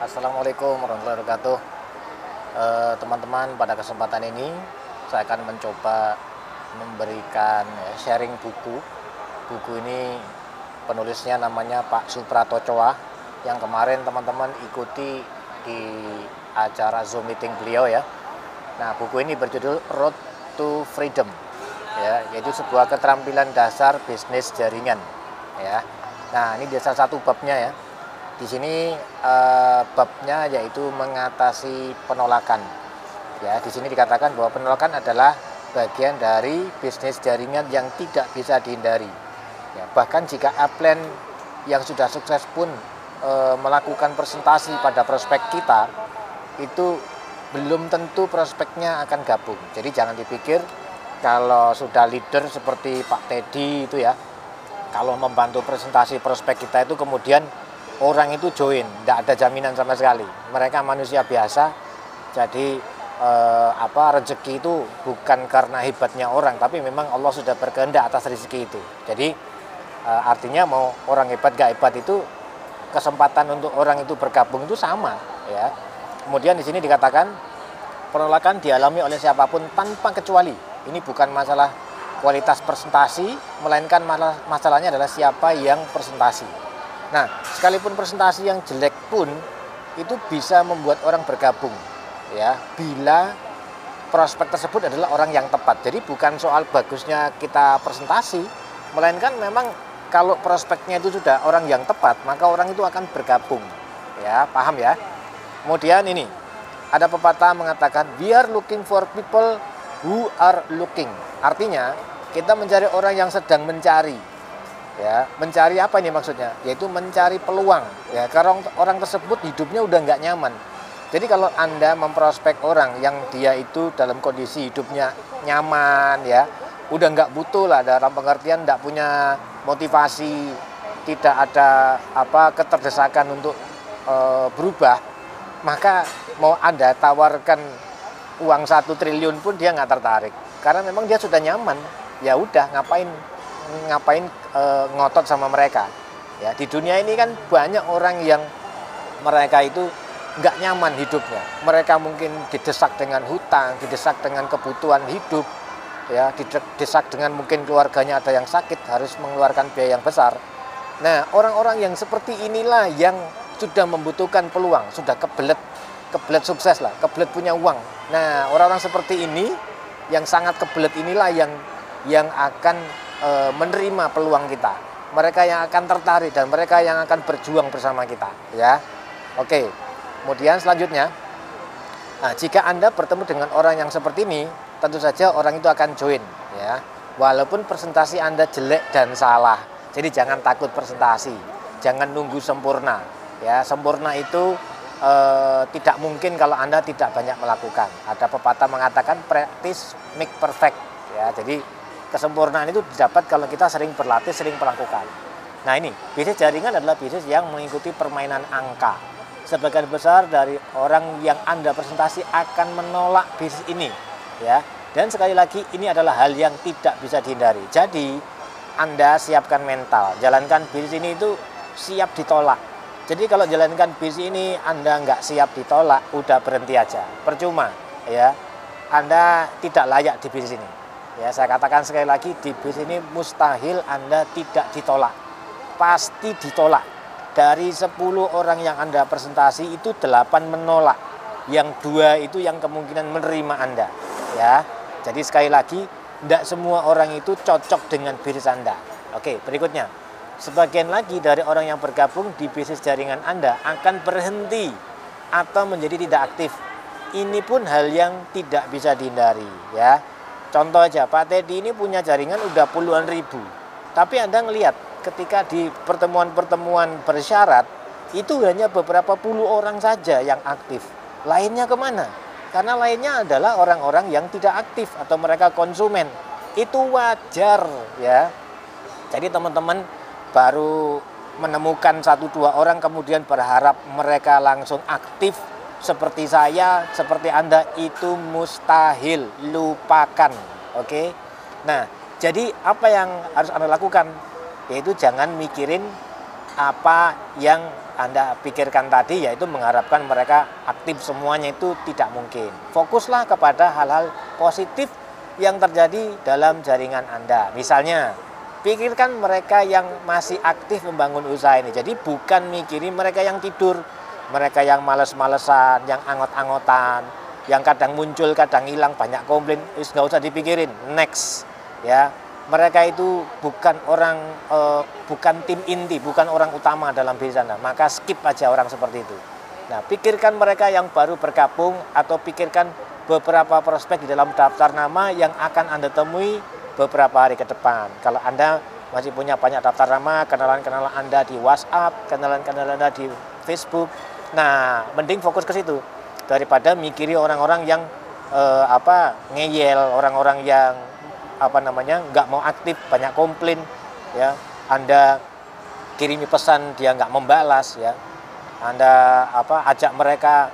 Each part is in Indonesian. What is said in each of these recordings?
Assalamualaikum warahmatullahi wabarakatuh. Eh, Teman-teman pada kesempatan ini saya akan mencoba memberikan sharing buku. Buku ini penulisnya namanya Pak Suprato Choa Yang kemarin teman-teman ikuti di acara Zoom meeting beliau ya. Nah buku ini berjudul Road to Freedom ya, Yaitu sebuah keterampilan dasar bisnis jaringan ya. Nah ini dia salah satu babnya ya di sini eh, babnya yaitu mengatasi penolakan. Ya, di sini dikatakan bahwa penolakan adalah bagian dari bisnis jaringan yang tidak bisa dihindari. Ya, bahkan jika upline yang sudah sukses pun eh, melakukan presentasi pada prospek kita, itu belum tentu prospeknya akan gabung. Jadi jangan dipikir kalau sudah leader seperti Pak Teddy itu ya, kalau membantu presentasi prospek kita itu kemudian orang itu join, tidak ada jaminan sama sekali. Mereka manusia biasa, jadi eh, apa rezeki itu bukan karena hebatnya orang, tapi memang Allah sudah berkehendak atas rezeki itu. Jadi eh, artinya mau orang hebat gak hebat itu kesempatan untuk orang itu bergabung itu sama, ya. Kemudian di sini dikatakan penolakan dialami oleh siapa pun tanpa kecuali. Ini bukan masalah kualitas presentasi, melainkan masalahnya adalah siapa yang presentasi. Nah, sekalipun presentasi yang jelek pun itu bisa membuat orang bergabung ya bila prospek tersebut adalah orang yang tepat. Jadi bukan soal bagusnya kita presentasi, melainkan memang kalau prospeknya itu sudah orang yang tepat, maka orang itu akan bergabung. Ya, paham ya? Kemudian ini ada pepatah mengatakan we are looking for people who are looking. Artinya, kita mencari orang yang sedang mencari, ya mencari apa ini maksudnya? Yaitu mencari peluang. Ya karena orang tersebut hidupnya udah nggak nyaman. Jadi kalau anda memprospek orang yang dia itu dalam kondisi hidupnya nyaman ya udah nggak butuh lah dalam pengertian nggak punya motivasi tidak ada apa keterdesakan untuk e, berubah maka mau anda tawarkan uang satu triliun pun dia nggak tertarik. Karena memang dia sudah nyaman ya udah ngapain ngapain e, ngotot sama mereka. Ya di dunia ini kan banyak orang yang mereka itu nggak nyaman hidupnya. Mereka mungkin didesak dengan hutang didesak dengan kebutuhan hidup ya didesak dengan mungkin keluarganya ada yang sakit harus mengeluarkan biaya yang besar. Nah orang-orang yang seperti inilah yang sudah membutuhkan peluang sudah kebelet kebelet sukses lah kebelet punya uang. Nah orang-orang seperti ini yang sangat kebelet inilah yang yang akan e, menerima peluang kita. Mereka yang akan tertarik dan mereka yang akan berjuang bersama kita, ya. Oke. Kemudian selanjutnya, nah, jika Anda bertemu dengan orang yang seperti ini, tentu saja orang itu akan join, ya. Walaupun presentasi Anda jelek dan salah. Jadi jangan takut presentasi. Jangan nunggu sempurna, ya. Sempurna itu e, tidak mungkin kalau Anda tidak banyak melakukan. Ada pepatah mengatakan practice make perfect, ya. Jadi kesempurnaan itu didapat kalau kita sering berlatih, sering melakukan. Nah ini, bisnis jaringan adalah bisnis yang mengikuti permainan angka. Sebagian besar dari orang yang Anda presentasi akan menolak bisnis ini. ya. Dan sekali lagi, ini adalah hal yang tidak bisa dihindari. Jadi, Anda siapkan mental. Jalankan bisnis ini itu siap ditolak. Jadi kalau jalankan bisnis ini Anda nggak siap ditolak, udah berhenti aja. Percuma, ya. Anda tidak layak di bisnis ini. Ya, saya katakan sekali lagi di bis ini mustahil Anda tidak ditolak. Pasti ditolak. Dari 10 orang yang Anda presentasi itu 8 menolak. Yang dua itu yang kemungkinan menerima Anda. Ya. Jadi sekali lagi tidak semua orang itu cocok dengan bisnis Anda. Oke, berikutnya. Sebagian lagi dari orang yang bergabung di bisnis jaringan Anda akan berhenti atau menjadi tidak aktif. Ini pun hal yang tidak bisa dihindari, ya Contoh aja, Pak Teddy ini punya jaringan udah puluhan ribu. Tapi Anda ngelihat ketika di pertemuan-pertemuan bersyarat, itu hanya beberapa puluh orang saja yang aktif. Lainnya ke mana? Karena lainnya adalah orang-orang yang tidak aktif atau mereka konsumen. Itu wajar ya. Jadi teman-teman baru menemukan satu dua orang kemudian berharap mereka langsung aktif seperti saya, seperti Anda itu mustahil, lupakan. Oke. Nah, jadi apa yang harus Anda lakukan? Yaitu jangan mikirin apa yang Anda pikirkan tadi yaitu mengharapkan mereka aktif semuanya itu tidak mungkin. Fokuslah kepada hal-hal positif yang terjadi dalam jaringan Anda. Misalnya, pikirkan mereka yang masih aktif membangun usaha ini. Jadi bukan mikirin mereka yang tidur, mereka yang males-malesan, yang angot-angotan, yang kadang muncul, kadang hilang, banyak komplain, wis nggak usah dipikirin. Next, ya mereka itu bukan orang uh, bukan tim inti, bukan orang utama dalam bisnis Anda. Maka skip aja orang seperti itu. Nah, pikirkan mereka yang baru bergabung atau pikirkan beberapa prospek di dalam daftar nama yang akan Anda temui beberapa hari ke depan. Kalau Anda masih punya banyak daftar nama, kenalan-kenalan Anda di WhatsApp, kenalan-kenalan Anda di Facebook. Nah, mending fokus ke situ daripada mikiri orang-orang yang eh, apa ngeyel, orang-orang yang apa namanya nggak mau aktif banyak komplain ya. Anda kirimi pesan dia nggak membalas ya. Anda apa ajak mereka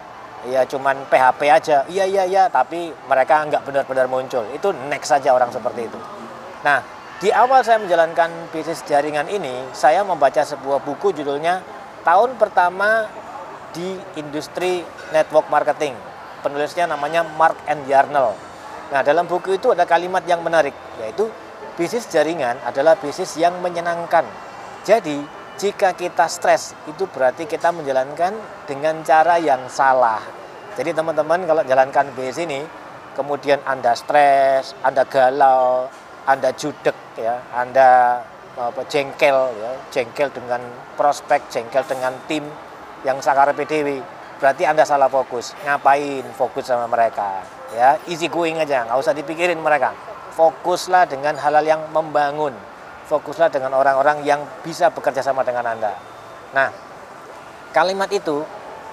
ya cuman PHP aja. Iya iya iya tapi mereka nggak benar-benar muncul. Itu next saja orang seperti itu. Nah di awal saya menjalankan bisnis jaringan ini saya membaca sebuah buku judulnya tahun pertama di industri network marketing penulisnya namanya Mark and Yarnell Nah, dalam buku itu ada kalimat yang menarik, yaitu bisnis jaringan adalah bisnis yang menyenangkan. Jadi, jika kita stres, itu berarti kita menjalankan dengan cara yang salah. Jadi, teman-teman kalau jalankan bisnis ini, kemudian Anda stres, Anda galau, Anda judek ya, Anda apa jengkel ya, jengkel dengan prospek, jengkel dengan tim yang sakar PDW, berarti Anda salah fokus. Ngapain fokus sama mereka? ya easy going aja nggak usah dipikirin mereka fokuslah dengan hal-hal yang membangun fokuslah dengan orang-orang yang bisa bekerja sama dengan anda nah kalimat itu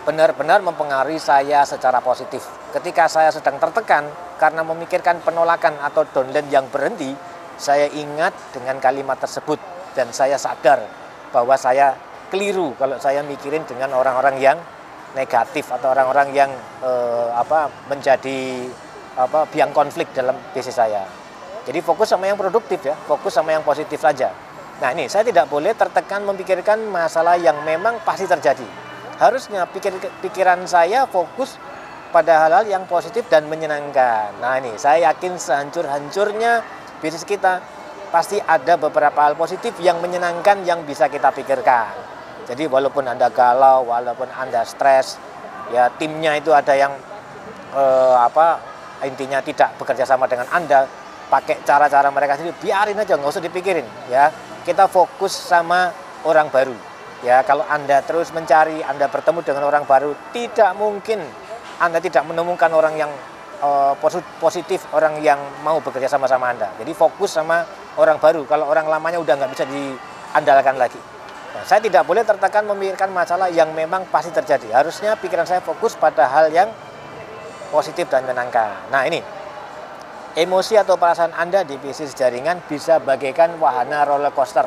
benar-benar mempengaruhi saya secara positif ketika saya sedang tertekan karena memikirkan penolakan atau downline yang berhenti saya ingat dengan kalimat tersebut dan saya sadar bahwa saya keliru kalau saya mikirin dengan orang-orang yang negatif atau orang-orang yang eh, apa menjadi apa biang konflik dalam bisnis saya. Jadi fokus sama yang produktif ya, fokus sama yang positif saja. Nah ini saya tidak boleh tertekan memikirkan masalah yang memang pasti terjadi. Harusnya pikir, pikiran saya fokus pada hal-hal yang positif dan menyenangkan. Nah ini saya yakin sehancur-hancurnya bisnis kita pasti ada beberapa hal positif yang menyenangkan yang bisa kita pikirkan. Jadi walaupun Anda galau, walaupun Anda stres, ya timnya itu ada yang eh, apa intinya tidak bekerja sama dengan Anda, pakai cara-cara mereka sendiri, biarin aja, nggak usah dipikirin ya. Kita fokus sama orang baru. Ya, kalau Anda terus mencari, Anda bertemu dengan orang baru, tidak mungkin Anda tidak menemukan orang yang uh, positif, orang yang mau bekerja sama sama Anda. Jadi fokus sama orang baru. Kalau orang lamanya udah nggak bisa diandalkan lagi. Nah, saya tidak boleh tertekan memikirkan masalah yang memang pasti terjadi. Harusnya pikiran saya fokus pada hal yang positif dan menyenangkan. Nah ini, emosi atau perasaan Anda di bisnis jaringan bisa bagaikan wahana roller coaster.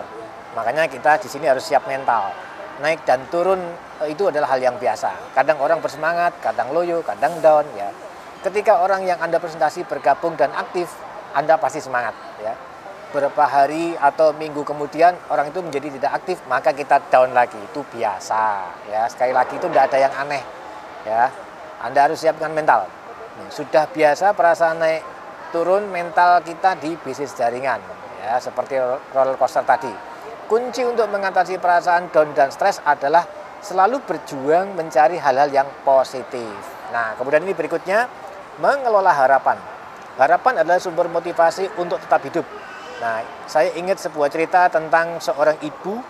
Makanya kita di sini harus siap mental. Naik dan turun eh, itu adalah hal yang biasa. Kadang orang bersemangat, kadang loyo, kadang down ya. Ketika orang yang Anda presentasi bergabung dan aktif, Anda pasti semangat ya beberapa hari atau minggu kemudian orang itu menjadi tidak aktif maka kita down lagi. Itu biasa ya. Sekali lagi itu tidak ada yang aneh ya. Anda harus siapkan mental. Sudah biasa perasaan naik turun mental kita di bisnis jaringan ya seperti roller coaster tadi. Kunci untuk mengatasi perasaan down dan stres adalah selalu berjuang mencari hal-hal yang positif. Nah kemudian ini berikutnya mengelola harapan. Harapan adalah sumber motivasi untuk tetap hidup Nah, saya ingat sebuah cerita tentang seorang ibu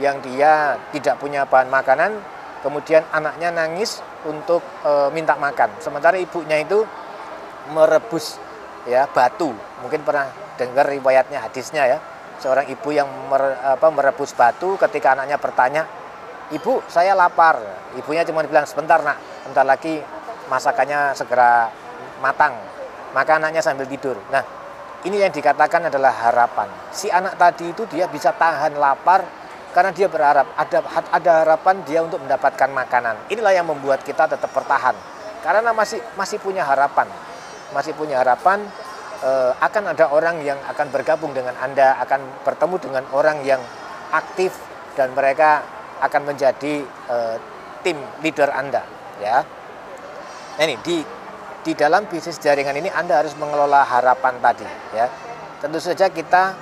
yang dia tidak punya bahan makanan, kemudian anaknya nangis untuk e, minta makan. Sementara ibunya itu merebus ya batu. Mungkin pernah dengar riwayatnya hadisnya ya. Seorang ibu yang mer, apa, merebus batu ketika anaknya bertanya, "Ibu, saya lapar." Ibunya cuma bilang, "Sebentar, Nak. Bentar lagi masakannya segera matang." Maka anaknya sambil tidur. Nah, ini yang dikatakan adalah harapan. Si anak tadi itu dia bisa tahan lapar karena dia berharap ada ada harapan dia untuk mendapatkan makanan. Inilah yang membuat kita tetap bertahan. Karena masih masih punya harapan. Masih punya harapan eh, akan ada orang yang akan bergabung dengan Anda, akan bertemu dengan orang yang aktif dan mereka akan menjadi uh, tim leader Anda ya. Nah, ini di di dalam bisnis jaringan ini Anda harus mengelola harapan tadi ya. Tentu saja kita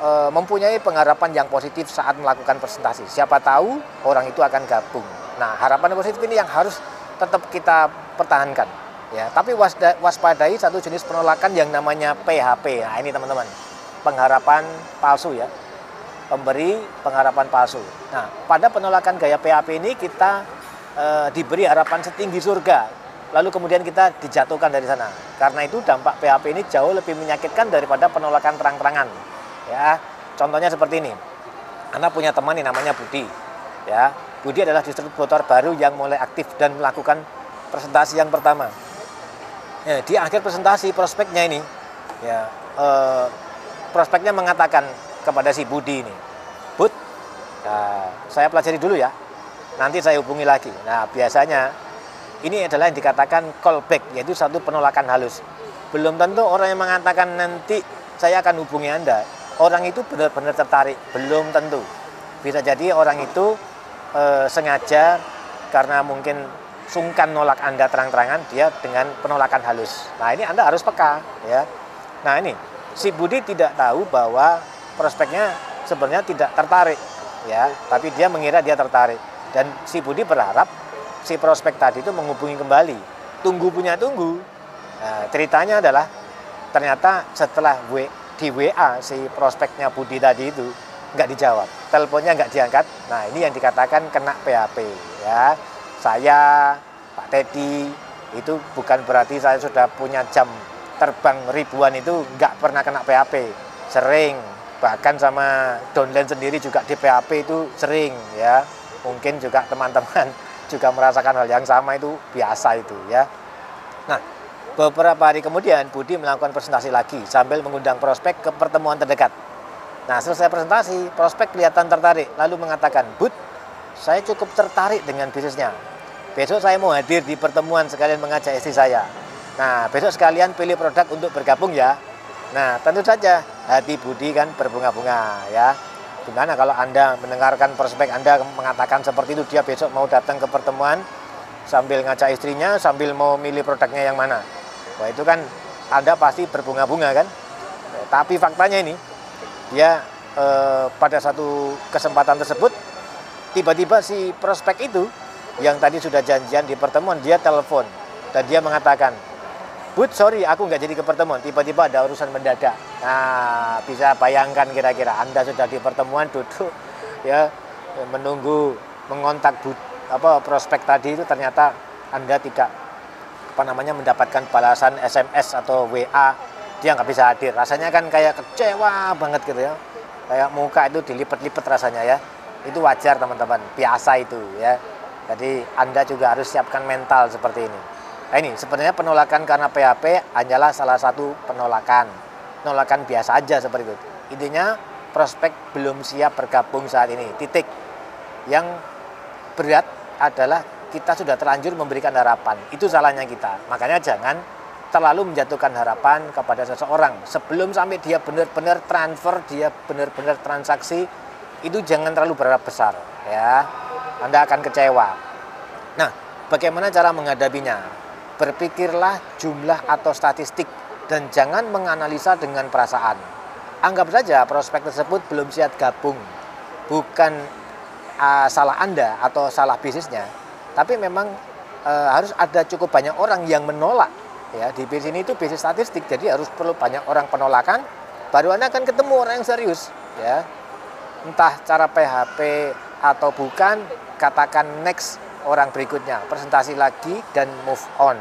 e, mempunyai pengharapan yang positif saat melakukan presentasi. Siapa tahu orang itu akan gabung. Nah, harapan positif ini yang harus tetap kita pertahankan ya. Tapi waspadai satu jenis penolakan yang namanya PHP. Nah, ini teman-teman. Pengharapan palsu ya. Pemberi pengharapan palsu. Nah, pada penolakan gaya PHP ini kita e, diberi harapan setinggi surga lalu kemudian kita dijatuhkan dari sana. Karena itu dampak PHP ini jauh lebih menyakitkan daripada penolakan terang-terangan. Ya, contohnya seperti ini. Anda punya teman yang namanya Budi. Ya, Budi adalah distributor baru yang mulai aktif dan melakukan presentasi yang pertama. Ya, di akhir presentasi prospeknya ini, ya, eh, prospeknya mengatakan kepada si Budi ini, Bud, ya, saya pelajari dulu ya, nanti saya hubungi lagi. Nah, biasanya ini adalah yang dikatakan callback, yaitu satu penolakan halus. Belum tentu orang yang mengatakan nanti saya akan hubungi Anda, orang itu benar-benar tertarik, belum tentu. Bisa jadi orang itu e, sengaja karena mungkin sungkan nolak Anda terang-terangan, dia dengan penolakan halus. Nah ini Anda harus peka, ya. Nah ini si Budi tidak tahu bahwa prospeknya sebenarnya tidak tertarik, ya, tapi dia mengira dia tertarik. Dan si Budi berharap si prospek tadi itu menghubungi kembali. Tunggu punya tunggu. Nah, ceritanya adalah ternyata setelah w, di WA si prospeknya Budi tadi itu nggak dijawab, teleponnya nggak diangkat. Nah ini yang dikatakan kena PHP ya. Saya Pak Teddy itu bukan berarti saya sudah punya jam terbang ribuan itu nggak pernah kena PHP, sering bahkan sama downline sendiri juga di PHP itu sering ya. Mungkin juga teman-teman juga merasakan hal yang sama itu biasa itu ya. Nah, beberapa hari kemudian Budi melakukan presentasi lagi sambil mengundang prospek ke pertemuan terdekat. Nah, selesai presentasi, prospek kelihatan tertarik lalu mengatakan, "Bud, saya cukup tertarik dengan bisnisnya. Besok saya mau hadir di pertemuan sekalian mengajak istri saya. Nah, besok sekalian pilih produk untuk bergabung ya." Nah, tentu saja hati Budi kan berbunga-bunga ya. Gimana kalau Anda mendengarkan prospek Anda mengatakan seperti itu, dia besok mau datang ke pertemuan sambil ngajak istrinya, sambil mau milih produknya yang mana. Wah itu kan Anda pasti berbunga-bunga kan. Tapi faktanya ini, dia eh, pada satu kesempatan tersebut, tiba-tiba si prospek itu yang tadi sudah janjian di pertemuan, dia telepon. Dan dia mengatakan, Bud, sorry, aku nggak jadi ke pertemuan. Tiba-tiba ada urusan mendadak. Nah, bisa bayangkan kira-kira Anda sudah di pertemuan duduk ya menunggu mengontak bud, apa prospek tadi itu ternyata Anda tidak apa namanya mendapatkan balasan SMS atau WA dia nggak bisa hadir. Rasanya kan kayak kecewa banget gitu ya. Kayak muka itu dilipat-lipat rasanya ya. Itu wajar teman-teman. Biasa itu ya. Jadi anda juga harus siapkan mental seperti ini Nah ini sebenarnya penolakan karena PHP hanyalah salah satu penolakan. Penolakan biasa aja seperti itu. Intinya prospek belum siap bergabung saat ini. Titik. Yang berat adalah kita sudah terlanjur memberikan harapan. Itu salahnya kita. Makanya jangan terlalu menjatuhkan harapan kepada seseorang. Sebelum sampai dia benar-benar transfer, dia benar-benar transaksi, itu jangan terlalu berharap besar. ya Anda akan kecewa. Nah, bagaimana cara menghadapinya? Berpikirlah jumlah atau statistik dan jangan menganalisa dengan perasaan. Anggap saja prospek tersebut belum siap gabung. Bukan uh, salah Anda atau salah bisnisnya, tapi memang uh, harus ada cukup banyak orang yang menolak. Ya, di bisnis ini itu bisnis statistik, jadi harus perlu banyak orang penolakan baru Anda akan ketemu orang yang serius, ya. Entah cara PHP atau bukan, katakan next orang berikutnya, presentasi lagi dan move on.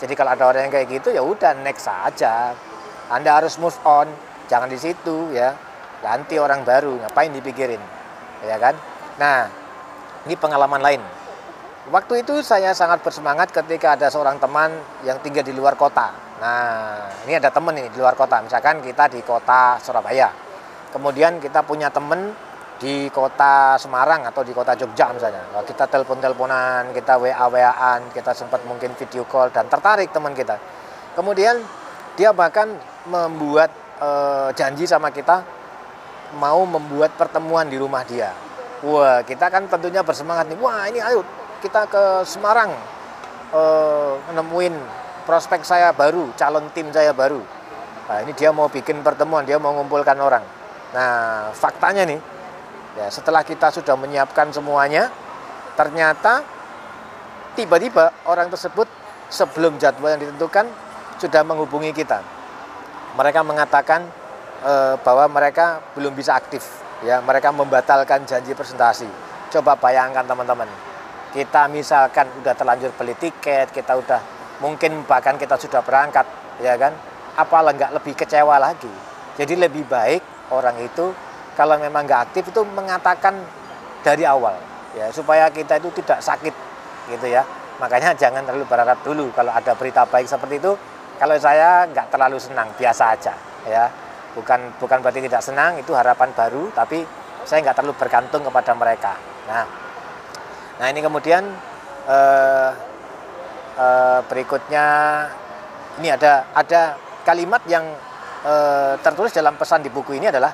Jadi kalau ada orang yang kayak gitu ya udah next saja. Anda harus move on, jangan di situ ya. Ganti orang baru, ngapain dipikirin? Ya kan? Nah, ini pengalaman lain. Waktu itu saya sangat bersemangat ketika ada seorang teman yang tinggal di luar kota. Nah, ini ada teman ini di luar kota. Misalkan kita di kota Surabaya. Kemudian kita punya teman di kota Semarang atau di kota Jogja misalnya. Kita telepon-teleponan, kita WA-WAan, kita sempat mungkin video call dan tertarik teman kita. Kemudian dia bahkan membuat e, janji sama kita mau membuat pertemuan di rumah dia. wah kita kan tentunya bersemangat nih wah ini ayo kita ke Semarang uh, nemuin prospek saya baru calon tim saya baru nah ini dia mau bikin pertemuan dia mau mengumpulkan orang nah faktanya nih ya setelah kita sudah menyiapkan semuanya ternyata tiba-tiba orang tersebut sebelum jadwal yang ditentukan sudah menghubungi kita. Mereka mengatakan e, bahwa mereka belum bisa aktif. Ya mereka membatalkan janji presentasi. Coba bayangkan teman-teman. Kita misalkan udah terlanjur beli tiket kita udah mungkin bahkan kita sudah berangkat ya kan? Apalah nggak lebih kecewa lagi. Jadi lebih baik orang itu kalau memang nggak aktif itu mengatakan dari awal ya supaya kita itu tidak sakit gitu ya makanya jangan terlalu berharap dulu kalau ada berita baik seperti itu kalau saya nggak terlalu senang, biasa aja ya. Bukan bukan berarti tidak senang, itu harapan baru, tapi saya nggak terlalu bergantung kepada mereka. Nah, nah ini kemudian eh, eh, berikutnya ini ada ada kalimat yang eh, tertulis dalam pesan di buku ini adalah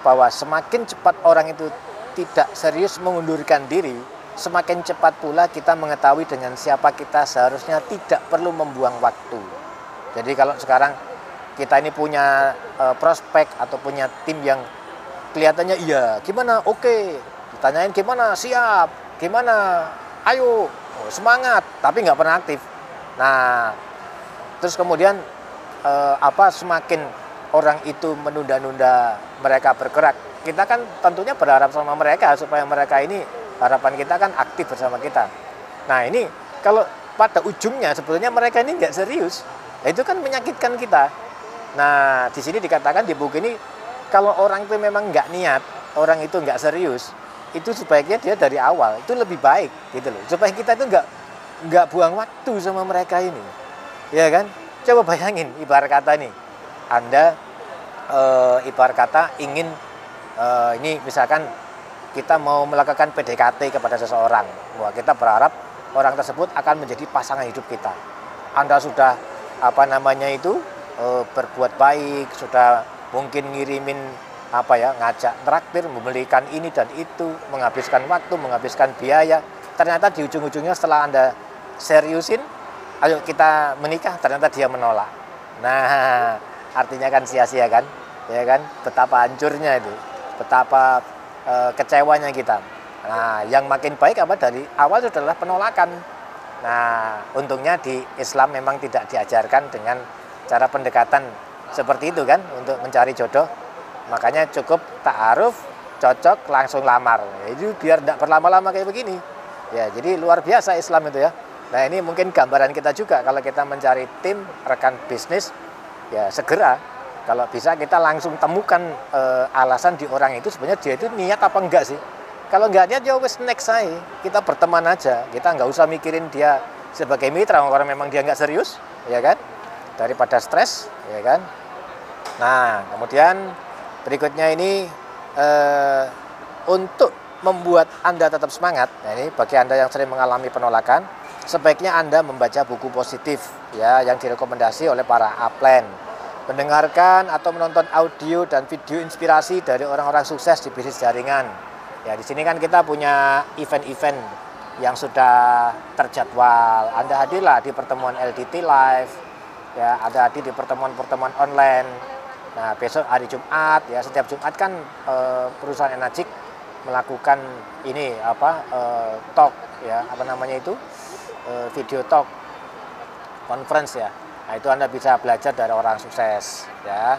bahwa semakin cepat orang itu tidak serius mengundurkan diri, semakin cepat pula kita mengetahui dengan siapa kita seharusnya tidak perlu membuang waktu. Jadi kalau sekarang kita ini punya uh, prospek atau punya tim yang kelihatannya iya, gimana? Oke. Ditanyain gimana? Siap. Gimana? Ayo. Oh, semangat, tapi nggak pernah aktif. Nah, terus kemudian uh, apa semakin orang itu menunda-nunda mereka bergerak, kita kan tentunya berharap sama mereka supaya mereka ini harapan kita kan aktif bersama kita. Nah ini kalau pada ujungnya sebetulnya mereka ini nggak serius, Nah, itu kan menyakitkan kita. Nah, di sini dikatakan di buku ini kalau orang itu memang nggak niat, orang itu nggak serius, itu sebaiknya dia dari awal itu lebih baik gitu loh. Supaya kita itu nggak nggak buang waktu sama mereka ini, ya kan? Coba bayangin ibarat kata nih, Anda e, ibarat kata ingin e, ini misalkan kita mau melakukan PDKT kepada seseorang, wah kita berharap orang tersebut akan menjadi pasangan hidup kita. Anda sudah apa namanya itu e, berbuat baik sudah mungkin ngirimin apa ya ngajak traktir membelikan ini dan itu menghabiskan waktu menghabiskan biaya ternyata di ujung-ujungnya setelah anda seriusin ayo kita menikah ternyata dia menolak nah artinya kan sia-sia kan ya kan betapa hancurnya itu betapa e, kecewanya kita nah yang makin baik apa dari awal adalah penolakan Nah, untungnya di Islam memang tidak diajarkan dengan cara pendekatan seperti itu kan untuk mencari jodoh. Makanya cukup ta'aruf, cocok, langsung lamar. Itu biar tidak berlama-lama kayak begini. Ya, jadi luar biasa Islam itu ya. Nah, ini mungkin gambaran kita juga kalau kita mencari tim rekan bisnis ya segera kalau bisa kita langsung temukan e, alasan di orang itu sebenarnya dia itu niat apa enggak sih kalau nggak niat ya wes next saya. Kita berteman aja. Kita nggak usah mikirin dia sebagai mitra orang memang dia nggak serius, ya kan? Daripada stres, ya kan? Nah, kemudian berikutnya ini eh, untuk membuat Anda tetap semangat. Nah, ini bagi Anda yang sering mengalami penolakan, sebaiknya Anda membaca buku positif ya yang direkomendasi oleh para upline mendengarkan atau menonton audio dan video inspirasi dari orang-orang sukses di bisnis jaringan Ya di sini kan kita punya event-event yang sudah terjadwal. Anda hadirlah di pertemuan LDT Live, ya ada hadir di pertemuan-pertemuan online. Nah besok hari Jumat ya setiap Jumat kan e, perusahaan Enajik melakukan ini apa e, talk ya apa namanya itu video talk conference ya. Nah itu Anda bisa belajar dari orang sukses ya.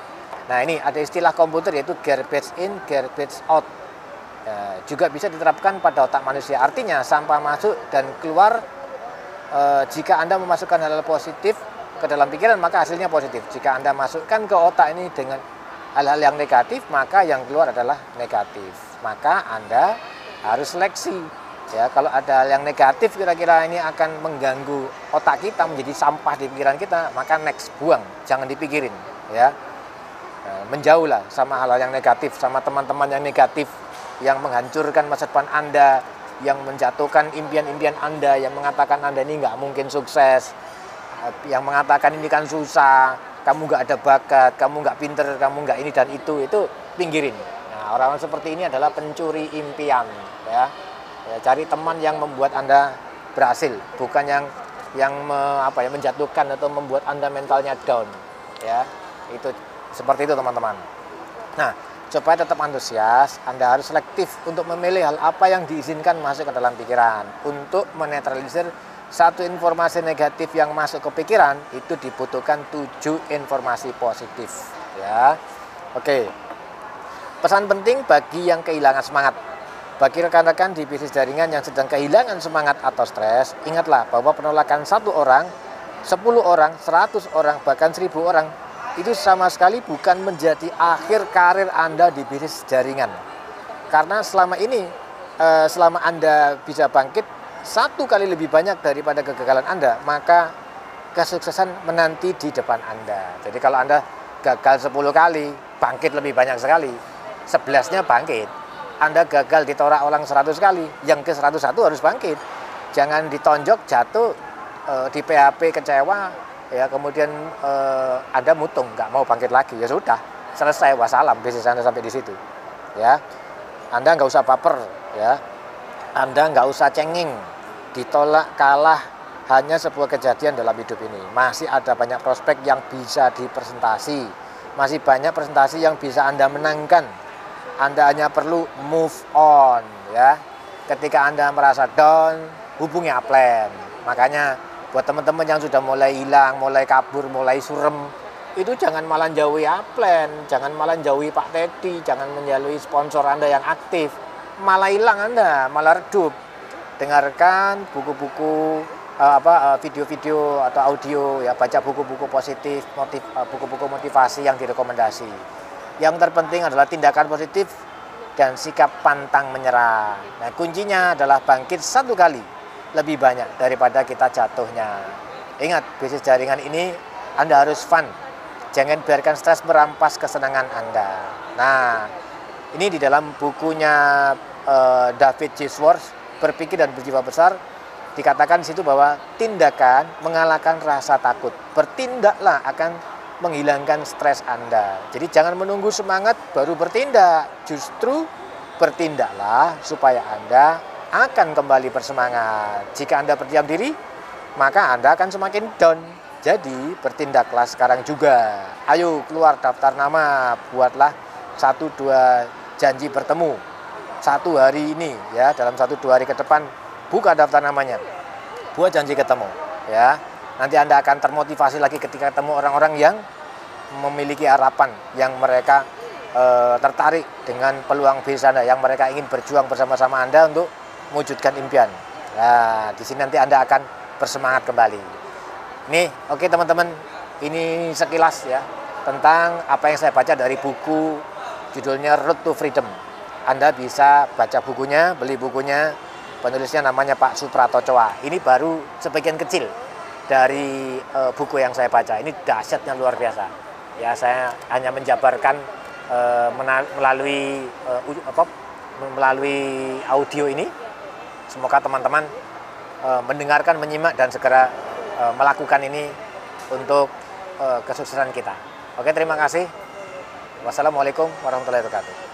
Nah ini ada istilah komputer yaitu garbage in, garbage out ya, juga bisa diterapkan pada otak manusia. Artinya sampah masuk dan keluar e, jika Anda memasukkan hal-hal positif ke dalam pikiran maka hasilnya positif. Jika Anda masukkan ke otak ini dengan hal-hal yang negatif maka yang keluar adalah negatif. Maka Anda harus seleksi. Ya, kalau ada hal yang negatif kira-kira ini akan mengganggu otak kita menjadi sampah di pikiran kita, maka next buang, jangan dipikirin, ya. Nah, menjauhlah sama hal-hal yang negatif, sama teman-teman yang negatif, yang menghancurkan masa depan Anda, yang menjatuhkan impian-impian Anda, yang mengatakan Anda ini nggak mungkin sukses, yang mengatakan ini kan susah, kamu nggak ada bakat, kamu nggak pinter, kamu nggak ini dan itu, itu pinggirin. Nah, orang-orang seperti ini adalah pencuri impian, ya. Ya cari teman yang membuat anda berhasil, bukan yang yang me, apa ya menjatuhkan atau membuat anda mentalnya down, ya. Itu seperti itu teman-teman. Nah, supaya tetap antusias, Anda harus selektif untuk memilih hal apa yang diizinkan masuk ke dalam pikiran. Untuk menetralisir satu informasi negatif yang masuk ke pikiran, itu dibutuhkan tujuh informasi positif. Ya, oke. Pesan penting bagi yang kehilangan semangat. Bagi rekan-rekan di bisnis jaringan yang sedang kehilangan semangat atau stres, ingatlah bahwa penolakan satu orang, 10 orang, 100 orang, bahkan 1000 orang itu sama sekali bukan menjadi akhir karir Anda di bisnis jaringan. Karena selama ini, eh, selama Anda bisa bangkit satu kali lebih banyak daripada kegagalan Anda, maka kesuksesan menanti di depan Anda. Jadi kalau Anda gagal 10 kali, bangkit lebih banyak sekali. Sebelasnya bangkit. Anda gagal ditorak orang 100 kali, yang ke 101 harus bangkit. Jangan ditonjok, jatuh, eh, di PHP kecewa, ya kemudian eh, Anda mutung nggak mau bangkit lagi. Ya sudah selesai. Wassalam bisnis Anda sampai di situ ya. Anda nggak usah baper ya. Anda nggak usah cengeng. Ditolak kalah hanya sebuah kejadian dalam hidup ini. Masih ada banyak prospek yang bisa dipresentasi. Masih banyak presentasi yang bisa Anda menangkan Anda hanya perlu move on ya ketika Anda merasa down hubungi upline makanya buat teman-teman yang sudah mulai hilang, mulai kabur, mulai surem, itu jangan malah jauhi Aplen, jangan malah jauhi Pak Teddy, jangan menjauhi sponsor Anda yang aktif, malah hilang Anda, malah redup. Dengarkan buku-buku uh, apa uh, video-video atau audio ya baca buku-buku positif, motiv uh, buku-buku motivasi yang direkomendasi. Yang terpenting adalah tindakan positif dan sikap pantang menyerah. Nah, kuncinya adalah bangkit satu kali lebih banyak daripada kita jatuhnya. Ingat, bisnis jaringan ini Anda harus fun. Jangan biarkan stres merampas kesenangan Anda. Nah, ini di dalam bukunya uh, David J. Schwartz, Berpikir dan Berjiwa Besar, dikatakan di situ bahwa tindakan mengalahkan rasa takut. Bertindaklah akan menghilangkan stres Anda. Jadi jangan menunggu semangat baru bertindak. Justru bertindaklah supaya Anda akan kembali bersemangat. Jika Anda berdiam diri, maka Anda akan semakin down. Jadi bertindaklah sekarang juga. Ayo keluar daftar nama, buatlah satu dua janji bertemu. Satu hari ini ya, dalam satu dua hari ke depan buka daftar namanya. Buat janji ketemu ya. Nanti Anda akan termotivasi lagi ketika ketemu orang-orang yang memiliki harapan yang mereka e, tertarik dengan peluang bisnis Anda yang mereka ingin berjuang bersama-sama Anda untuk mewujudkan impian. Nah, di sini nanti Anda akan bersemangat kembali. Nih, oke okay, teman-teman, ini sekilas ya tentang apa yang saya baca dari buku judulnya Road to Freedom. Anda bisa baca bukunya, beli bukunya, penulisnya namanya Pak Suprato Coa. Ini baru sebagian kecil dari uh, buku yang saya baca. Ini dahsyatnya luar biasa. Ya, saya hanya menjabarkan uh, melalui uh, apa, melalui audio ini Semoga teman-teman uh, mendengarkan, menyimak dan segera uh, melakukan ini untuk uh, kesuksesan kita. Oke, terima kasih. Wassalamualaikum warahmatullahi wabarakatuh.